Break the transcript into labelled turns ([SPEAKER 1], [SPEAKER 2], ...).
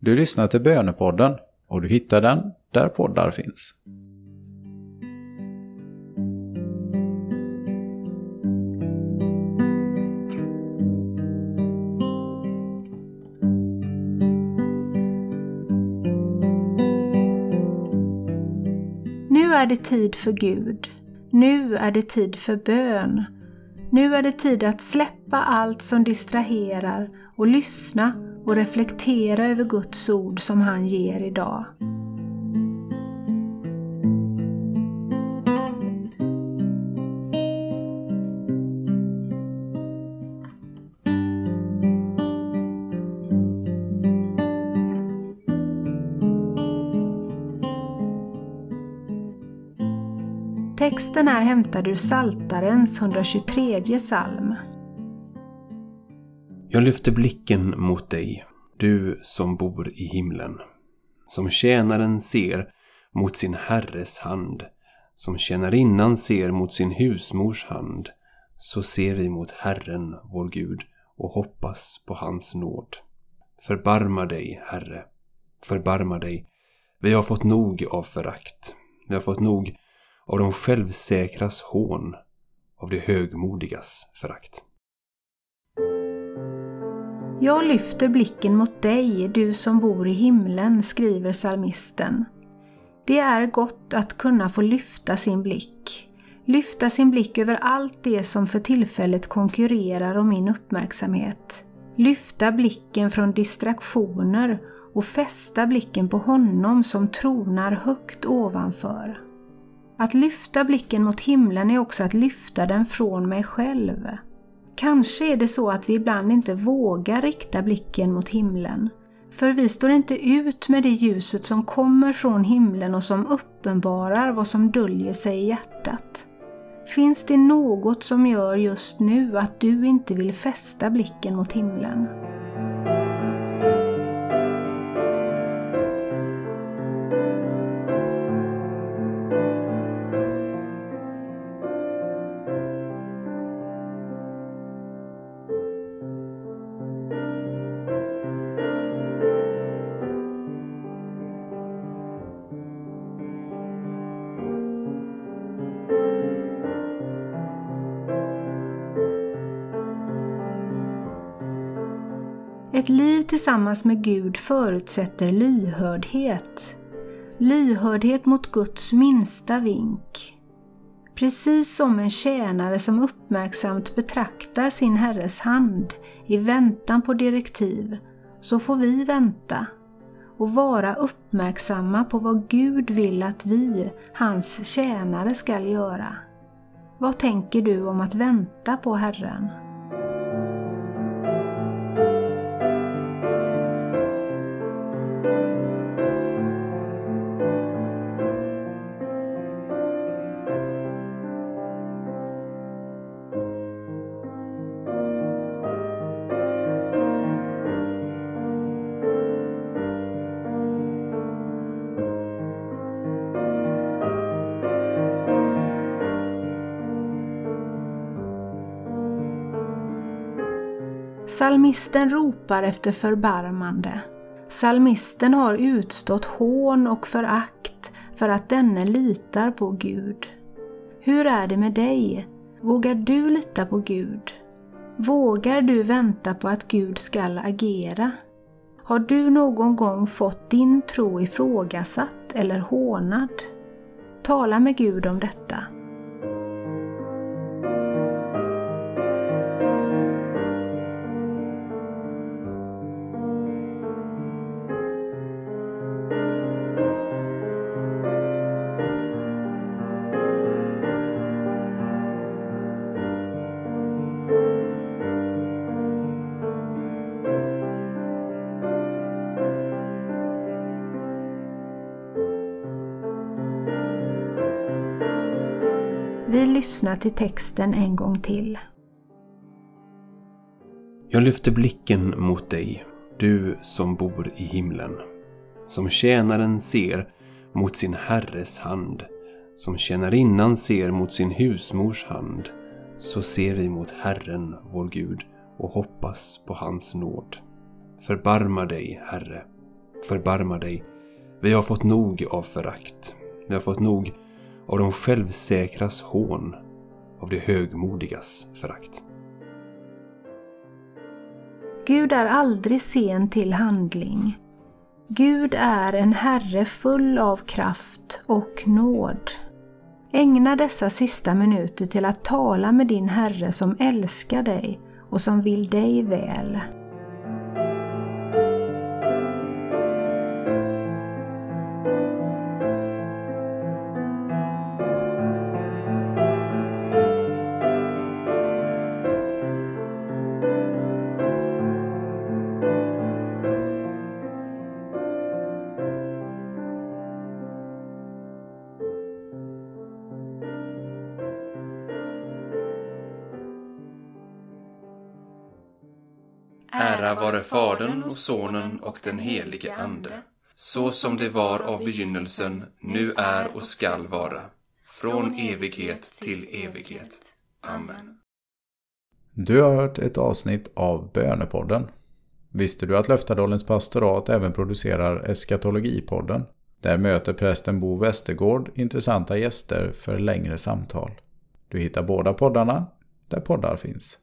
[SPEAKER 1] Du lyssnar till Bönepodden och du hittar den där poddar finns.
[SPEAKER 2] Nu är det tid för Gud. Nu är det tid för bön. Nu är det tid att släppa allt som distraherar och lyssna och reflektera över Guds ord som han ger idag. Texten är hämtad ur Saltarens 123 psalm.
[SPEAKER 3] Jag lyfter blicken mot dig, du som bor i himlen. Som tjänaren ser mot sin herres hand, som tjänarinnan ser mot sin husmors hand, så ser vi mot Herren, vår Gud, och hoppas på hans nåd. Förbarma dig, Herre, förbarma dig. Vi har fått nog av förakt. Vi har fått nog av de självsäkras hån, av de högmodigas förakt.
[SPEAKER 2] Jag lyfter blicken mot dig, du som bor i himlen, skriver psalmisten. Det är gott att kunna få lyfta sin blick. Lyfta sin blick över allt det som för tillfället konkurrerar om min uppmärksamhet. Lyfta blicken från distraktioner och fästa blicken på honom som tronar högt ovanför. Att lyfta blicken mot himlen är också att lyfta den från mig själv. Kanske är det så att vi ibland inte vågar rikta blicken mot himlen. För vi står inte ut med det ljuset som kommer från himlen och som uppenbarar vad som döljer sig i hjärtat. Finns det något som gör just nu att du inte vill fästa blicken mot himlen? Ett liv tillsammans med Gud förutsätter lyhördhet. Lyhördhet mot Guds minsta vink. Precis som en tjänare som uppmärksamt betraktar sin herres hand i väntan på direktiv, så får vi vänta och vara uppmärksamma på vad Gud vill att vi, hans tjänare, skall göra. Vad tänker du om att vänta på Herren? Salmisten ropar efter förbarmande. Salmisten har utstått hån och förakt för att denne litar på Gud. Hur är det med dig? Vågar du lita på Gud? Vågar du vänta på att Gud skall agera? Har du någon gång fått din tro ifrågasatt eller hånad? Tala med Gud om detta. Lyssna till texten en gång till.
[SPEAKER 3] Jag lyfter blicken mot dig, du som bor i himlen. Som tjänaren ser mot sin herres hand, som tjänarinnan ser mot sin husmors hand, så ser vi mot Herren, vår Gud, och hoppas på hans nåd. Förbarma dig, Herre, förbarma dig. Vi har fått nog av förakt. Vi har fått nog av de självsäkras hån, av de högmodigas förakt.
[SPEAKER 2] Gud är aldrig sen till handling. Gud är en Herre full av kraft och nåd. Ägna dessa sista minuter till att tala med din Herre som älskar dig och som vill dig väl.
[SPEAKER 3] Ära vare Fadern och Sonen och den helige Ande, så som det var av begynnelsen, nu är och skall vara, från evighet till evighet. Amen.
[SPEAKER 1] Du har hört ett avsnitt av Bönepodden. Visste du att Löftadalens pastorat även producerar Eskatologipodden? Där möter prästen Bo Westergård intressanta gäster för längre samtal. Du hittar båda poddarna där poddar finns.